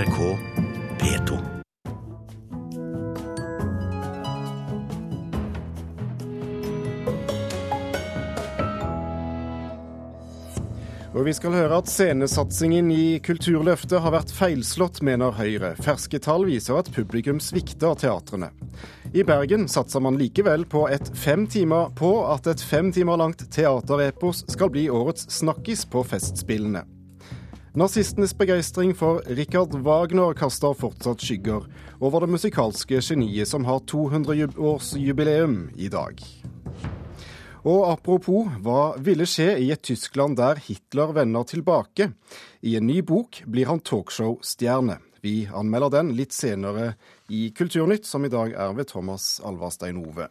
NRK P2. Og vi skal høre at scenesatsingen i Kulturløftet har vært feilslått, mener Høyre. Ferske tall viser at publikum svikter teatrene. I Bergen satser man likevel på, fem timer, på at et fem timer langt teaterepos skal bli årets snakkis på Festspillene. Nazistenes begeistring for Richard Wagner kaster fortsatt skygger over det musikalske geniet som har 200-årsjubileum i dag. Og apropos, hva ville skje i et Tyskland der Hitler vender tilbake? I en ny bok blir han talkshow-stjerne. Vi anmelder den litt senere i Kulturnytt, som i dag er ved Thomas Alvarstein Ove.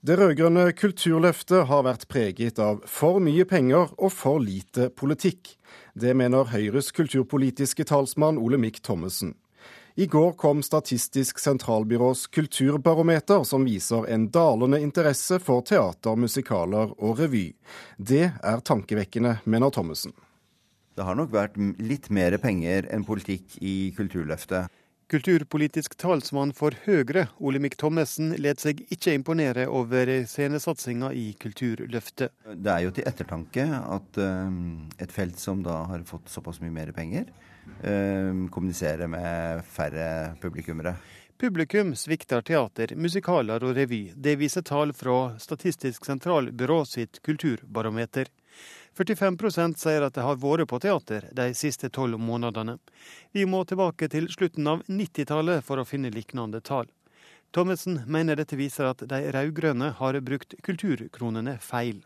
Det rød-grønne kulturløftet har vært preget av for mye penger og for lite politikk. Det mener Høyres kulturpolitiske talsmann Olemic Thommessen. I går kom Statistisk sentralbyrås kulturbarometer, som viser en dalende interesse for teater, musikaler og revy. Det er tankevekkende, mener Thommessen. Det har nok vært litt mer penger enn politikk i Kulturløftet. Kulturpolitisk talsmann for Høyre, Olemic Thommessen, let seg ikke imponere over scenesatsinga i Kulturløftet. Det er jo til ettertanke at um, et felt som da har fått såpass mye mer penger, um, kommuniserer med færre publikummere. Publikum svikter teater, musikaler og revy. Det viser tall fra Statistisk sentralbyrå sitt kulturbarometer. 45% sier at de har vært på teater de siste tolv månedene. Vi må tilbake til slutten av 90-tallet for å finne lignende tall. Thommessen mener dette viser at de rød-grønne har brukt kulturkronene feil.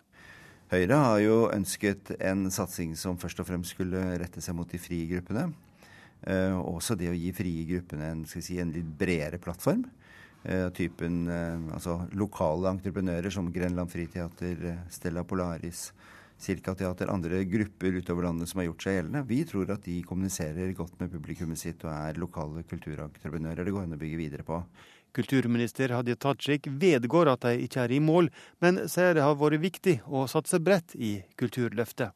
Høyre har jo ønsket en satsing som først og fremst skulle rette seg mot de frie gruppene. Eh, også det å gi frie gruppene en, si, en litt bredere plattform. Eh, typen eh, altså lokale entreprenører som Grenland Friteater, Stella Polaris, Cirkateater, andre grupper utover landet som har gjort seg gjeldende. Vi tror at de kommuniserer godt med publikummet sitt og er lokale kulturentreprenører det går an å bygge videre på. Kulturminister Hadia Tajik vedgår at de ikke er i mål, men sier det har vært viktig å satse bredt i Kulturløftet.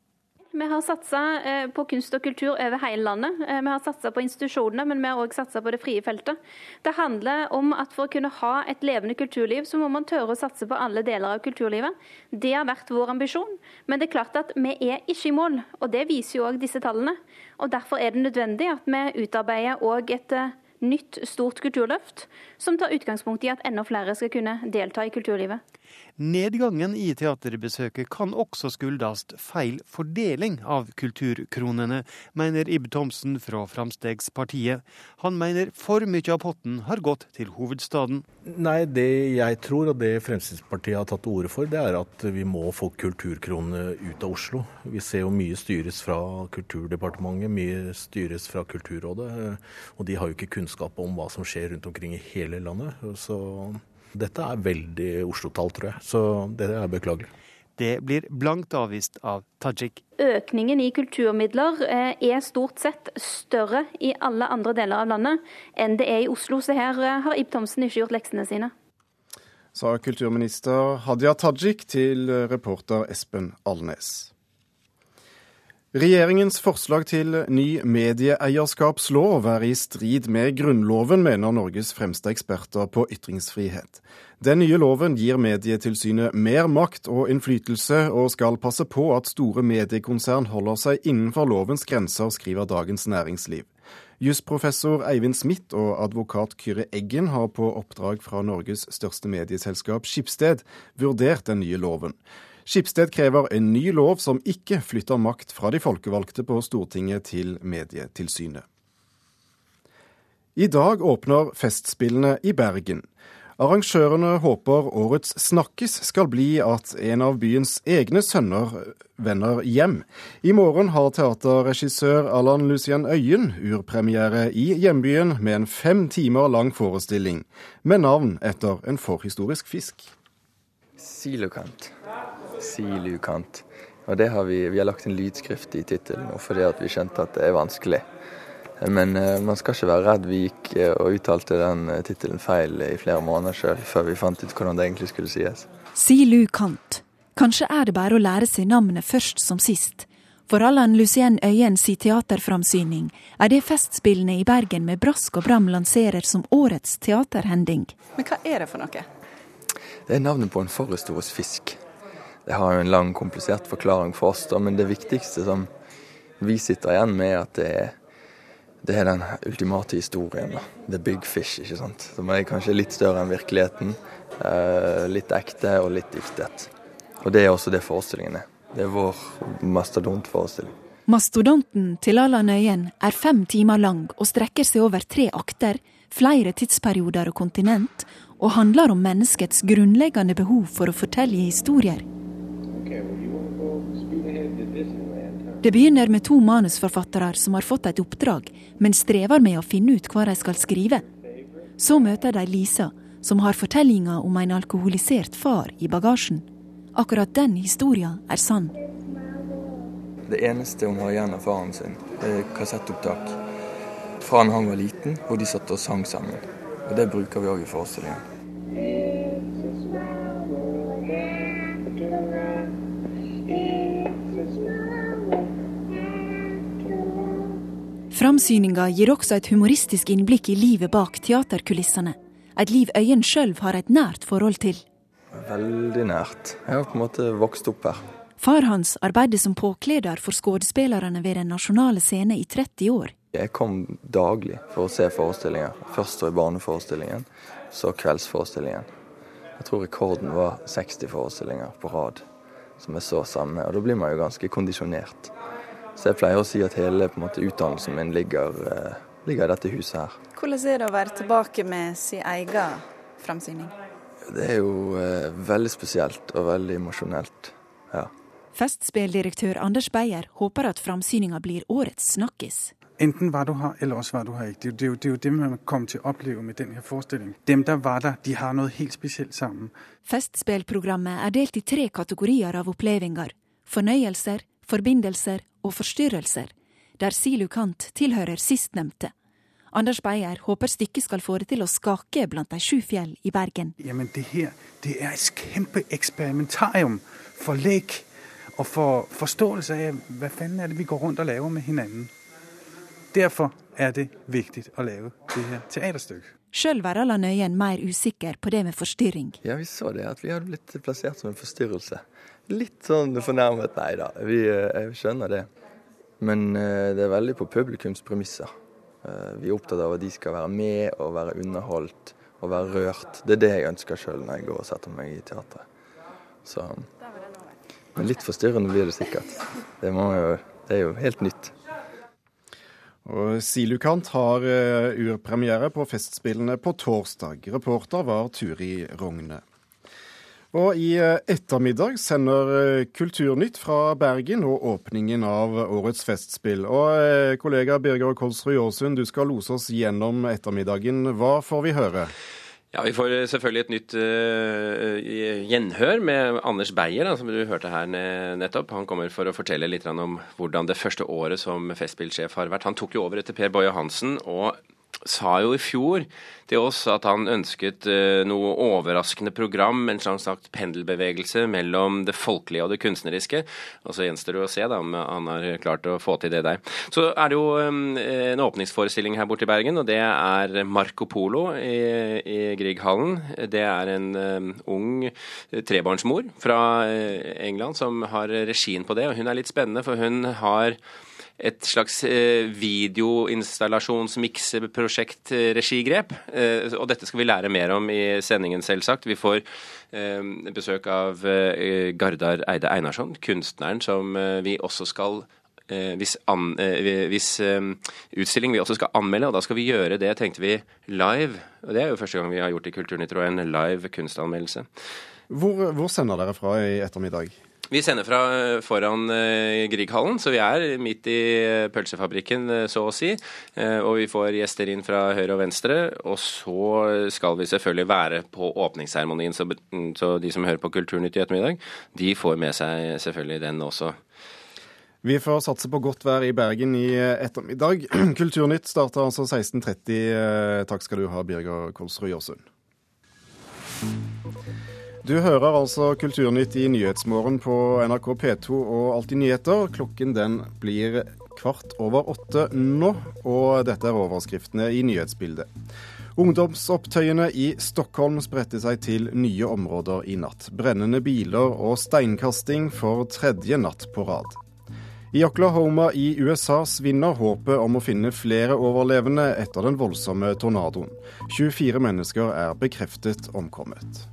Vi har satsa eh, på kunst og kultur over hele landet. Eh, vi har satsa på institusjonene, men vi har òg satsa på det frie feltet. Det handler om at for å kunne ha et levende kulturliv, så må man tørre å satse på alle deler av kulturlivet. Det har vært vår ambisjon. Men det er klart at vi er ikke i mål, og det viser jo òg disse tallene. Og Derfor er det nødvendig at vi utarbeider òg et eh, nytt, stort kulturløft, som tar utgangspunkt i at enda flere skal kunne delta i kulturlivet. Nedgangen i teaterbesøket kan også skyldes feil fordeling av kulturkronene, mener Ib Thomsen fra Framstegspartiet. Han mener for mye av potten har gått til hovedstaden. Nei, det jeg tror, og det Fremskrittspartiet har tatt til orde for, det er at vi må få kulturkronene ut av Oslo. Vi ser jo mye styres fra Kulturdepartementet, mye styres fra Kulturrådet. Og de har jo ikke kunnskap om hva som skjer rundt omkring i hele landet. Så dette er veldig Oslo-tall, tror jeg. Så det er beklagelig. Det blir blankt avvist av Tajik. Økningen i kulturmidler eh, er stort sett større i alle andre deler av landet enn det er i Oslo, så her eh, har Ib Thomsen ikke gjort leksene sine. Sa kulturminister Hadia Tajik til reporter Espen Alnes. Regjeringens forslag til ny medieeierskapslov er i strid med Grunnloven, mener Norges fremste eksperter på ytringsfrihet. Den nye loven gir Medietilsynet mer makt og innflytelse, og skal passe på at store mediekonsern holder seg innenfor lovens grenser, skriver Dagens Næringsliv. Jusprofessor Eivind Smith og advokat Kyrre Eggen har på oppdrag fra Norges største medieselskap Skipsted vurdert den nye loven. Skipsted krever en ny lov som ikke flytter makt fra de folkevalgte på Stortinget til Medietilsynet. I dag åpner Festspillene i Bergen. Arrangørene håper årets snakkis skal bli at en av byens egne sønner vender hjem. I morgen har teaterregissør Allan Lucien Øyen urpremiere i hjembyen med en fem timer lang forestilling, med navn etter en forhistorisk fisk. Silokant silukant. Og det har vi, vi har lagt en lydskrift i tittelen fordi at vi skjønte at det er vanskelig. Men uh, man skal ikke være redd. Vi gikk uh, og uttalte den uh, tittelen feil i flere måneder sjøl, før vi fant ut hvordan det egentlig skulle sies. Silukant. Kanskje er det bare å lære seg navnet først som sist. For Allan Lucien Øyens teaterframsyning er det Festspillene i Bergen med brask og bram lanserer som årets teaterhending. Men hva er det for noe? Det er navnet på en forhistorisk fisk. Det har jo en lang, komplisert forklaring for oss, da, men det viktigste som vi sitter igjen med, er at det er, det er den ultimate historien. Da. The big fish, ikke sant. Som er kanskje litt større enn virkeligheten. Eh, litt ekte og litt diktet. Og det er også det forestillingen er. Det er vår mastodontforestilling. Mastodonten til Allan Øyen er fem timer lang og strekker seg over tre akter, flere tidsperioder og kontinent, og handler om menneskets grunnleggende behov for å fortelle historier. Det begynner med to manusforfattere som har fått et oppdrag, men strever med å finne ut hva de skal skrive. Så møter de Lisa, som har fortellinga om en alkoholisert far i bagasjen. Akkurat den historia er sann. Det eneste hun har igjen av faren sin, er kassettopptak fra han var liten, hvor de satt og sang sammen. Og Det bruker vi òg i forestillingen. Framsyninga gir også et humoristisk innblikk i livet bak teaterkulissene. Et liv Øyen sjøl har et nært forhold til. Veldig nært. Jeg har på en måte vokst opp her. Far hans arbeider som påkleder for skuespillerne ved Den nasjonale scene i 30 år. Jeg kom daglig for å se forestillinger. Først i barneforestillingen, så kveldsforestillingen. Jeg tror rekorden var 60 forestillinger på rad som jeg så sammen. Og da blir man jo ganske kondisjonert. Så jeg pleier å si at hele måte, utdannelsen min ligger, eh, ligger, i dette huset her. Hvordan er det å være tilbake med sin egen framsyning? Det er jo eh, veldig spesielt og veldig emosjonelt. Ja. Festspilldirektør Anders Beyer håper at framsyninga blir årets snakkis. Enten var du her, eller også var du her ikke. Det, er jo, det er jo det man kom til å oppleve med denne forestillingen. Dem der var der, de har noe helt spesielt sammen. Festspillprogrammet er delt i tre kategorier av opplevelser. Fornøyelser, forbindelser og forstyrrelser, der Silu Kant tilhører sistnevnte. Anders Beyer håper stykket skal få det til å skake blant de sju fjell i Bergen. Jamen det her det er et kjempeeksperimentarium for lek og for forståelse av hva fanden er det vi går rundt og laver med hverandre. Derfor er det viktig å lage det her teaterstykket. Sjøl var Allan Øyen mer usikker på det med forstyrring. Ja, vi så det, at vi hadde blitt plassert som en forstyrrelse. Litt sånn fornærmet, nei da. Vi, eh, jeg skjønner det. Men eh, det er veldig på publikums premisser. Eh, vi er opptatt av at de skal være med og være underholdt og være rørt. Det er det jeg ønsker sjøl når jeg går og setter meg i teatret. Så, men litt forstyrrende blir det sikkert. Det, jo, det er jo helt nytt. Og Silukant har uh, urpremiere på Festspillene på torsdag. Reporter var Turi Rogne. Og i eh, ettermiddag sender eh, Kulturnytt fra Bergen og åpningen av årets festspill. Og eh, kollega Birger Kolsrud Jåsund, du skal lose oss gjennom ettermiddagen. Hva får vi høre? Ja, Vi får selvfølgelig et nytt uh, gjenhør med Anders Beyer, da, som du hørte her nettopp. Han kommer for å fortelle litt om hvordan det første året som Festspillsjef har vært. Han tok jo over etter Per Boje Hansen. og sa jo i fjor til oss at han ønsket uh, noe overraskende program, en slags pendelbevegelse mellom det folkelige og det kunstneriske. Og så gjenstår det å se da, om han har klart å få til det der. Så er det jo um, en åpningsforestilling her borte i Bergen, og det er Marco Polo i, i Grieghallen. Det er en um, ung trebarnsmor fra England som har regien på det, og hun er litt spennende, for hun har et slags eh, videoinstallasjonsmikseprosjekt-regigrep. Eh, og dette skal vi lære mer om i sendingen, selvsagt. Vi får eh, besøk av Gardar Eide Einarsson, kunstneren som vi også skal hvis, an, hvis utstilling vi også skal anmelde, og da skal vi gjøre det, tenkte vi, live. Og Det er jo første gang vi har gjort i Kulturnytt, en live kunstanmeldelse. Hvor, hvor sender dere fra i ettermiddag? Vi sender fra eh, foran uh, Grieghallen, så vi er midt i eh, pølsefabrikken, så å si. Og vi får gjester inn fra høyre og venstre. Og så skal vi selvfølgelig være på åpningsseremonien, så, de som hører på Kulturnytt i ettermiddag, de får med seg selvfølgelig den også. Vi får satse på godt vær i Bergen i ettermiddag. Kulturnytt starter altså 16.30. Takk skal du ha, Birger Kolsrud Jåsund. Du hører altså Kulturnytt i Nyhetsmorgen på NRK P2 og Alltid nyheter. Klokken den blir kvart over åtte nå, og dette er overskriftene i nyhetsbildet. Ungdomsopptøyene i Stockholm spredte seg til nye områder i natt. Brennende biler og steinkasting for tredje natt på rad. I Oklahoma i USA svinner håpet om å finne flere overlevende etter den voldsomme tornadoen. 24 mennesker er bekreftet omkommet.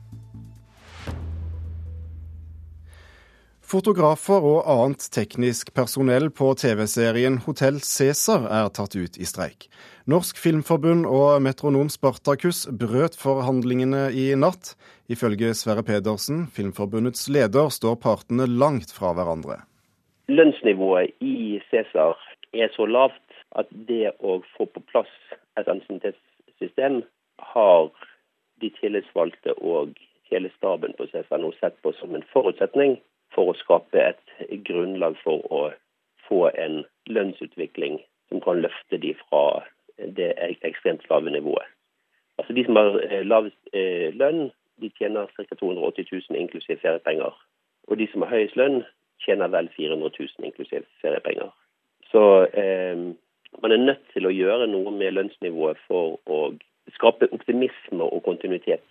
Fotografer og annet teknisk personell på TV-serien Hotell Cæsar er tatt ut i streik. Norsk Filmforbund og Metronom Spartakus brøt forhandlingene i natt. Ifølge Sverre Pedersen, Filmforbundets leder, står partene langt fra hverandre. Lønnsnivået i Cæsar er så lavt at det å få på plass et ansiennitetssystem har de tillitsvalgte og hele staben på Cæsar nå sett på som en forutsetning for å skape et grunnlag for å få en lønnsutvikling som kan løfte de fra det ekstremt lave nivået. Altså De som har eh, lavest eh, lønn, de tjener ca. 280 000 inklusiv feriepenger. Og de som har høyest lønn, tjener vel 400 000 inklusiv feriepenger. Så eh, man er nødt til å gjøre noe med lønnsnivået for å skape optimisme og kontinuitet.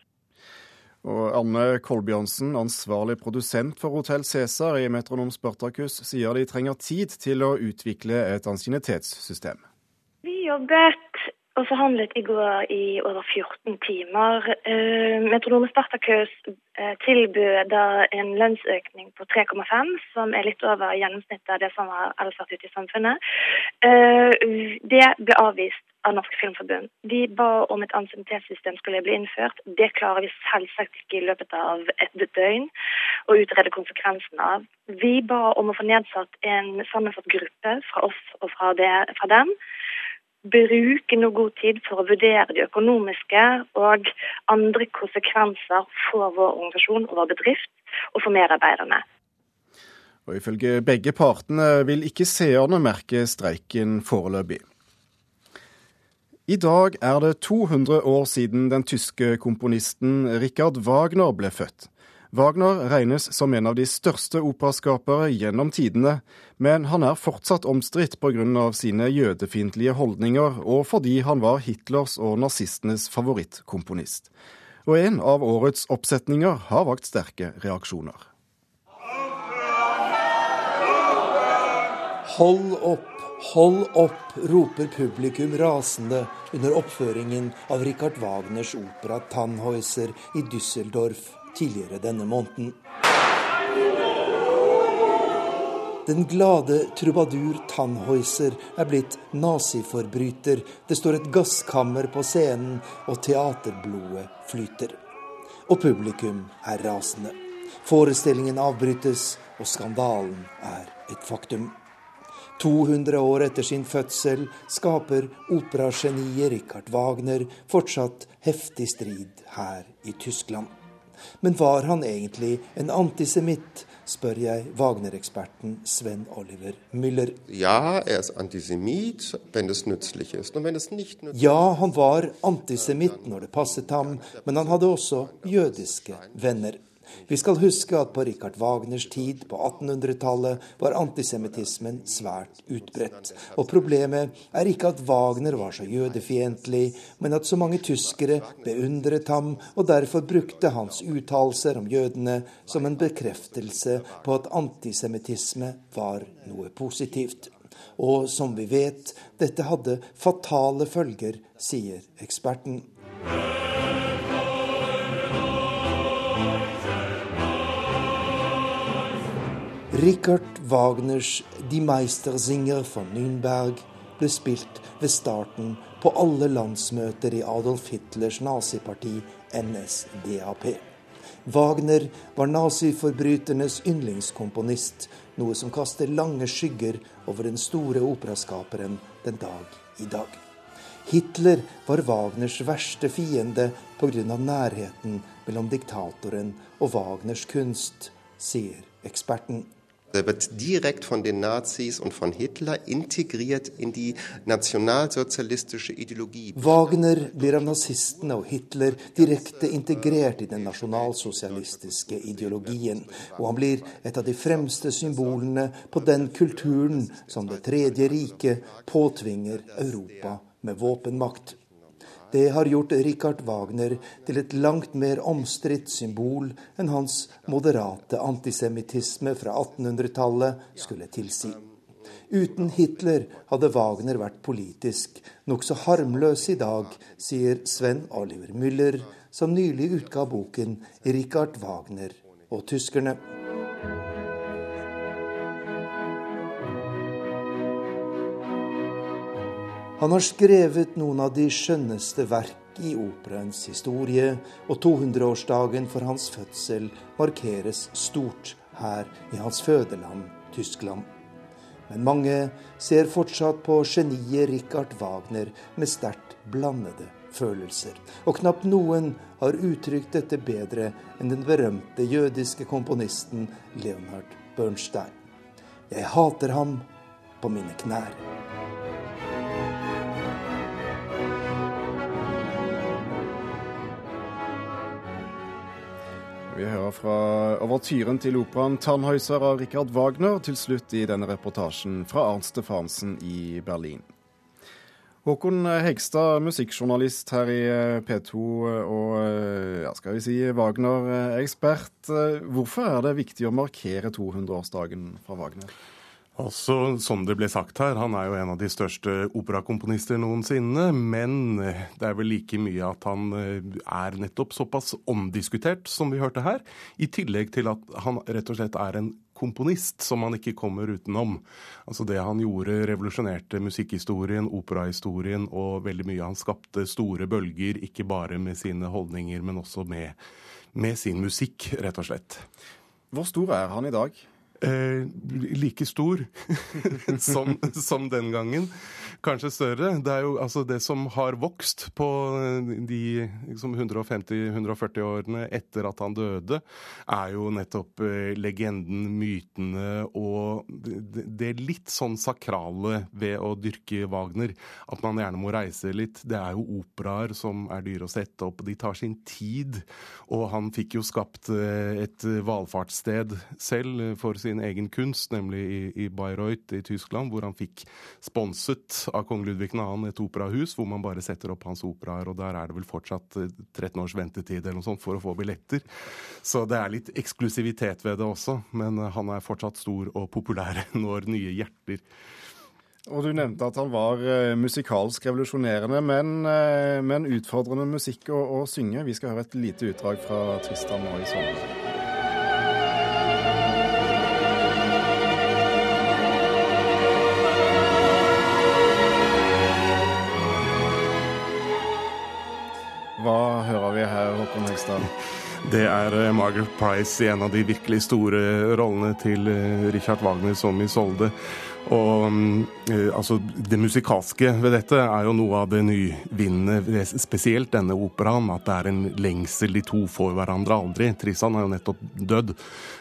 Og Anne Kolbjørnsen, ansvarlig produsent for Hotell Cæsar i Metronom Spartakus, sier de trenger tid til å utvikle et ansiennitetssystem. Vi jobbet og forhandlet i går i over 14 timer. Metronom Metronome Spartakus eh, tilbød da en lønnsøkning på 3,5, som er litt over gjennomsnittet av det som har ellers vært ute i samfunnet. Eh, det ble avvist av Norsk Filmforbund. De ba om et ansiennitetssystem skulle bli innført. Det klarer vi selvsagt ikke i løpet av et døgn å utrede konsekvensene av. Vi ba om å få nedsatt en sammensatt gruppe fra oss og fra, det, fra dem. Bruke noe god tid for å vurdere de økonomiske og andre konsekvenser for vår organisasjon og vår bedrift og for medarbeiderne. Og Ifølge begge partene vil ikke seerne merke streiken foreløpig. I dag er det 200 år siden den tyske komponisten Richard Wagner ble født. Wagner regnes som en av de største operaskapere gjennom tidene, men han er fortsatt omstridt pga. sine jødefiendtlige holdninger, og fordi han var Hitlers og nazistenes favorittkomponist. Og en av årets oppsetninger har vakt sterke reaksjoner. Hold opp! Hold opp, roper publikum rasende under oppføringen av Richard Wagners opera 'Tannhäuser' i Düsseldorf tidligere denne måneden. Den glade trubadur Tannhäuser er blitt naziforbryter. Det står et gasskammer på scenen, og teaterblodet flyter. Og publikum er rasende. Forestillingen avbrytes, og skandalen er et faktum. 200 år etter sin fødsel skaper operageniet Richard Wagner fortsatt heftig strid her i Tyskland. Men var han egentlig en antisemitt, spør jeg Wagner-eksperten Sven Oliver Müller. Ja, er antisemitt wenn es nützlich ist. Und wenn es nicht nützlich Ja, han var antisemitt når det passet ham, men han hadde også jødiske venner. Vi skal huske at på Richard Wagners tid, på 1800-tallet, var antisemittismen svært utbredt. Og problemet er ikke at Wagner var så jødefiendtlig, men at så mange tyskere beundret ham, og derfor brukte hans uttalelser om jødene som en bekreftelse på at antisemittisme var noe positivt. Og som vi vet, dette hadde fatale følger, sier eksperten. Richard Wagners Die Meistersinger von Nürnberg ble spilt ved starten på alle landsmøter i Adolf Hitlers naziparti NSDAP. Wagner var naziforbryternes yndlingskomponist, noe som kaster lange skygger over den store operaskaperen den dag i dag. Hitler var Wagners verste fiende pga. nærheten mellom diktatoren og Wagners kunst, sier eksperten. Der wird direkt von den Nazis und von Hitler integriert in die nationalsozialistische Ideologie. Wagner blir av nazistene og Hitler direkte integrert i den nasjonalsosialistiske ideologien, og han blir et av de fremste symbolene på den kulturen som Det tredje riket påtvinger Europa med våpenmakt. Det har gjort Richard Wagner til et langt mer omstridt symbol enn hans moderate antisemittisme fra 1800-tallet skulle tilsi. Uten Hitler hadde Wagner vært politisk nokså harmløs i dag, sier Sven Oliver Müller, som nylig utga boken 'Richard Wagner og tyskerne'. Han har skrevet noen av de skjønneste verk i operaens historie, og 200-årsdagen for hans fødsel markeres stort her i hans fødeland, Tyskland. Men mange ser fortsatt på geniet Richard Wagner med sterkt blandede følelser. Og knapt noen har uttrykt dette bedre enn den berømte jødiske komponisten Leonard Bernstein. Jeg hater ham på mine knær. Vi hører fra overtyren til operaen 'Tannhäuser' av Richard Wagner, til slutt i denne reportasjen fra Arnt Stefansen i Berlin. Håkon Hegstad, musikkjournalist her i eh, P2 og ja, skal vi si Wagner-ekspert. Hvorfor er det viktig å markere 200-årsdagen fra Wagner? Altså, Som det ble sagt her, han er jo en av de største operakomponister noensinne. Men det er vel like mye at han eh, er nettopp såpass omdiskutert som vi hørte her. I tillegg til at han rett og slett er en komponist som man ikke kommer utenom. Altså Det han gjorde, revolusjonerte musikkhistorien, operahistorien og veldig mye. Han skapte store bølger, ikke bare med sine holdninger, men også med, med sin musikk, rett og slett. Hvor stor er han i dag? Eh, like stor som, som, den gangen. Kanskje større. Det er jo altså det som har vokst på de liksom 150-140 årene etter at han døde, er jo nettopp eh, legenden, mytene og det, det litt sånn sakrale ved å dyrke Wagner. At man gjerne må reise litt. Det er jo operaer som er dyre å sette opp. De tar sin tid. Og han fikk jo skapt eh, et valfartssted selv for sin egen kunst, nemlig i, i Bayreuth i Tyskland, hvor han fikk sponset av kong Ludvig 2. et operahus hvor man bare setter opp hans operaer, og der er det vel fortsatt 13 eh, års ventetid eller noe sånt for å få billetter. Så det er litt eksklusivitet ved det også, men eh, han er fortsatt stor og populær når nye hjerter og Du nevnte at han var uh, musikalsk revolusjonerende, men, men utfordrende musikk å, å, synge. Vi skal høre et lite utdrag fra Tristan nå i Hva Håkon Hegstad? Det er eh, Margaret Price i en av de virkelig store rollene til eh, Richard Wagner som Isolde. Og mm, eh, altså, Det musikalske ved dette er jo noe av det nyvinnende, spesielt denne operaen. At det er en lengsel de to får hverandre aldri. Tristan er jo nettopp dødd, eh,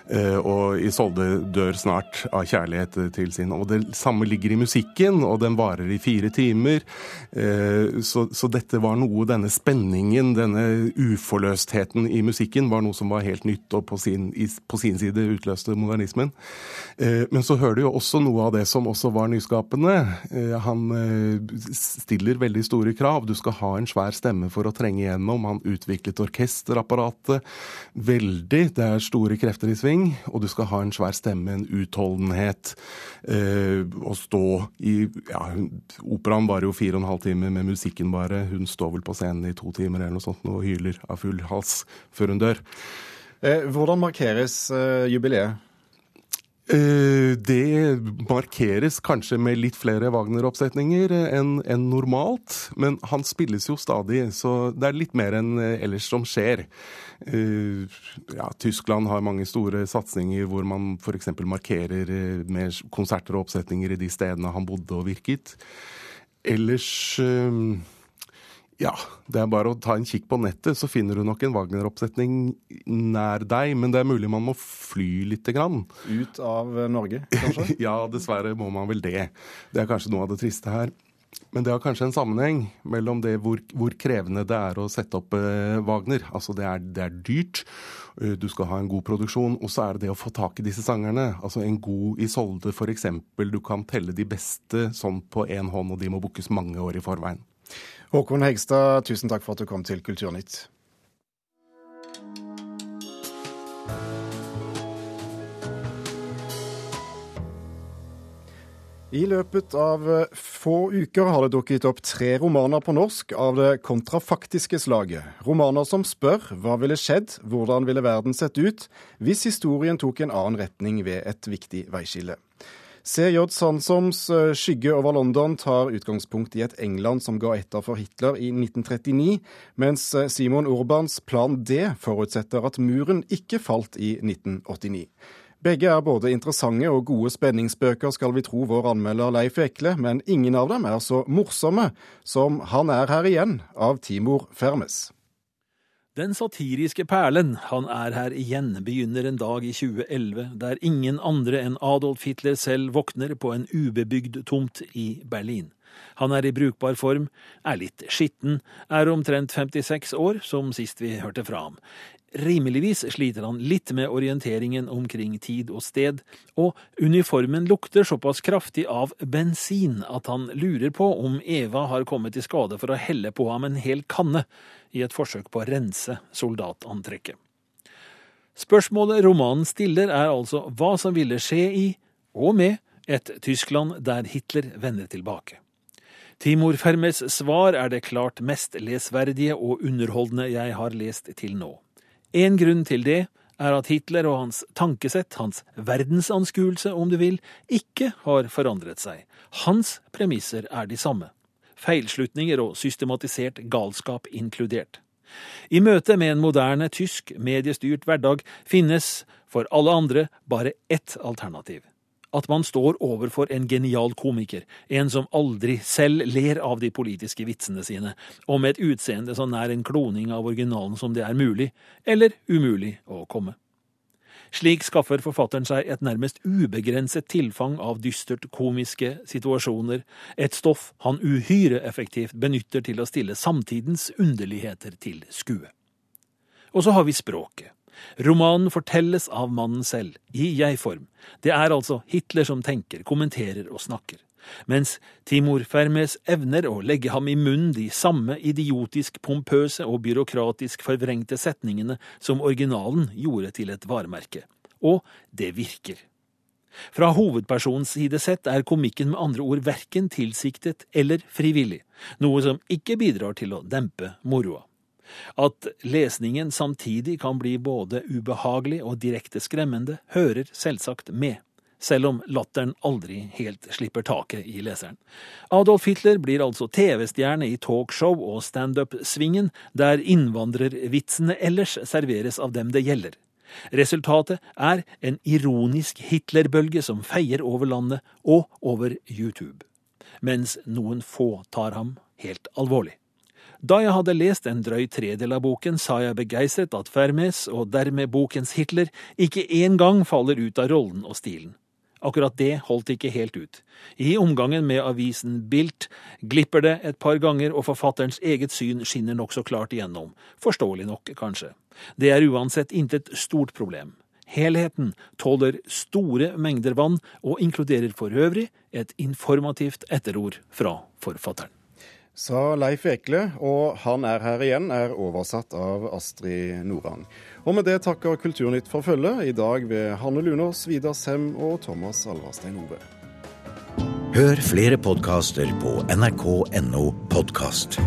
og Isolde dør snart av kjærlighet til sin. Og Det samme ligger i musikken, og den varer i fire timer. Eh, så, så dette var noe, denne spenningen, denne uforløstheten i musikken, var noe som var helt nytt, og på sin, på sin side utløste modernismen. Men så hører du jo også noe av det som også var nyskapende. Eh, han eh, stiller veldig store krav. Du skal ha en svær stemme for å trenge igjennom. Han utviklet orkesterapparatet veldig. Det er store krefter i sving. Og du skal ha en svær stemme, en utholdenhet. Eh, å stå i ja, Operaen varer jo fire og en halv time med musikken bare. Hun står vel på scenen i to timer eller noe sånt og hyler av full hals før hun dør. Hvordan markeres jubileet? Eh, det markeres kanskje med litt flere Wagner-oppsetninger enn en normalt, men han spilles jo stadig, så det er litt mer enn ellers som skjer. Eh, ja, Tyskland har mange store satsinger hvor man f.eks. markerer eh, med konserter og oppsetninger i de stedene han bodde og virket. Ellers Ja, det er bare å ta en kikk på nettet, så finner du nok en Wagner-oppsetning nær deg. Men det er mulig man må fly lite grann. Ut av Norge, kanskje? ja, dessverre må man vel det. Det er kanskje noe av det triste her. Men det har kanskje en sammenheng mellom det hvor, hvor krevende det er å sette opp eh, Wagner. Altså det er, det er, dyrt, eh, du skal ha en god produksjon, og så er det det å få tak i disse sangerne. Altså en god Isolde f.eks. Du kan telle de beste sånn på én hånd, og de må bookes mange år i forveien. Håkon Hegstad, tusen takk for at du kom til Kulturnytt. I løpet av eh, få uker har det dukket opp tre romaner på norsk av det kontrafaktiske slaget. Romaner som spør hva ville skjedd, hvordan ville verden sett ut hvis historien tok en annen retning ved et viktig veiskille. C.J. Sandsoms eh, 'Skygge over London' tar utgangspunkt i et England som ga etter for Hitler i 1939, mens eh, Simon Urbans 'Plan D' forutsetter at muren ikke falt i 1989. Begge er både interessante og gode spenningsbøker, skal vi tro vår anmelder Leif Ekle, men ingen av dem er så morsomme som Han er her igjen, av Timor Fermes. Den satiriske perlen Han er her igjen begynner en dag i 2011 der ingen andre enn Adolf Hitler selv våkner på en ubebygd tomt i Berlin. Han er i brukbar form, er litt skitten, er omtrent 56 år, som sist vi hørte fra ham. Rimeligvis sliter han litt med orienteringen omkring tid og sted, og uniformen lukter såpass kraftig av bensin at han lurer på om Eva har kommet i skade for å helle på ham en hel kanne i et forsøk på å rense soldatantrekket. Spørsmålet romanen stiller er altså hva som ville skje i, og med, et Tyskland der Hitler vender tilbake. Timor Fermes svar er det klart mest lesverdige og underholdende jeg har lest til nå. En grunn til det er at Hitler og hans tankesett, hans verdensanskuelse om du vil, ikke har forandret seg. Hans premisser er de samme. Feilslutninger og systematisert galskap inkludert. I møte med en moderne tysk mediestyrt hverdag finnes for alle andre bare ett alternativ at man står overfor en genial komiker, en som aldri selv ler av de politiske vitsene sine, og med et utseende så nær en kloning av originalen som det er mulig, eller umulig, å komme. Slik skaffer forfatteren seg et nærmest ubegrenset tilfang av dystert komiske situasjoner, et stoff han uhyre effektivt benytter til å stille samtidens underligheter til skue. Og så har vi språket. Romanen fortelles av mannen selv, i jeg-form. Det er altså Hitler som tenker, kommenterer og snakker. Mens Timor Fermes evner å legge ham i munnen de samme idiotisk pompøse og byråkratisk forvrengte setningene som originalen gjorde til et varemerke. Og det virker. Fra hovedpersonens side sett er komikken med andre ord verken tilsiktet eller frivillig, noe som ikke bidrar til å dempe moroa. At lesningen samtidig kan bli både ubehagelig og direkte skremmende, hører selvsagt med, selv om latteren aldri helt slipper taket i leseren. Adolf Hitler blir altså TV-stjerne i talkshow og standup-svingen, der innvandrervitsene ellers serveres av dem det gjelder. Resultatet er en ironisk Hitler-bølge som feier over landet og over YouTube. Mens noen få tar ham helt alvorlig. Da jeg hadde lest en drøy tredel av boken, sa jeg begeistret at Fermes, og dermed bokens Hitler, ikke engang faller ut av rollen og stilen. Akkurat det holdt ikke helt ut. I omgangen med avisen Bilt glipper det et par ganger, og forfatterens eget syn skinner nokså klart igjennom. Forståelig nok, kanskje. Det er uansett intet stort problem. Helheten tåler store mengder vann, og inkluderer for øvrig et informativt etterord fra forfatteren sa Leif Ekle, og Han er her igjen er oversatt av Astrid Norang. Og med det takker Kulturnytt for følget, i dag ved Hanne Lunås, Vidar Sem og Thomas Alvarstein Ove. Hør flere podkaster på nrk.no podkast.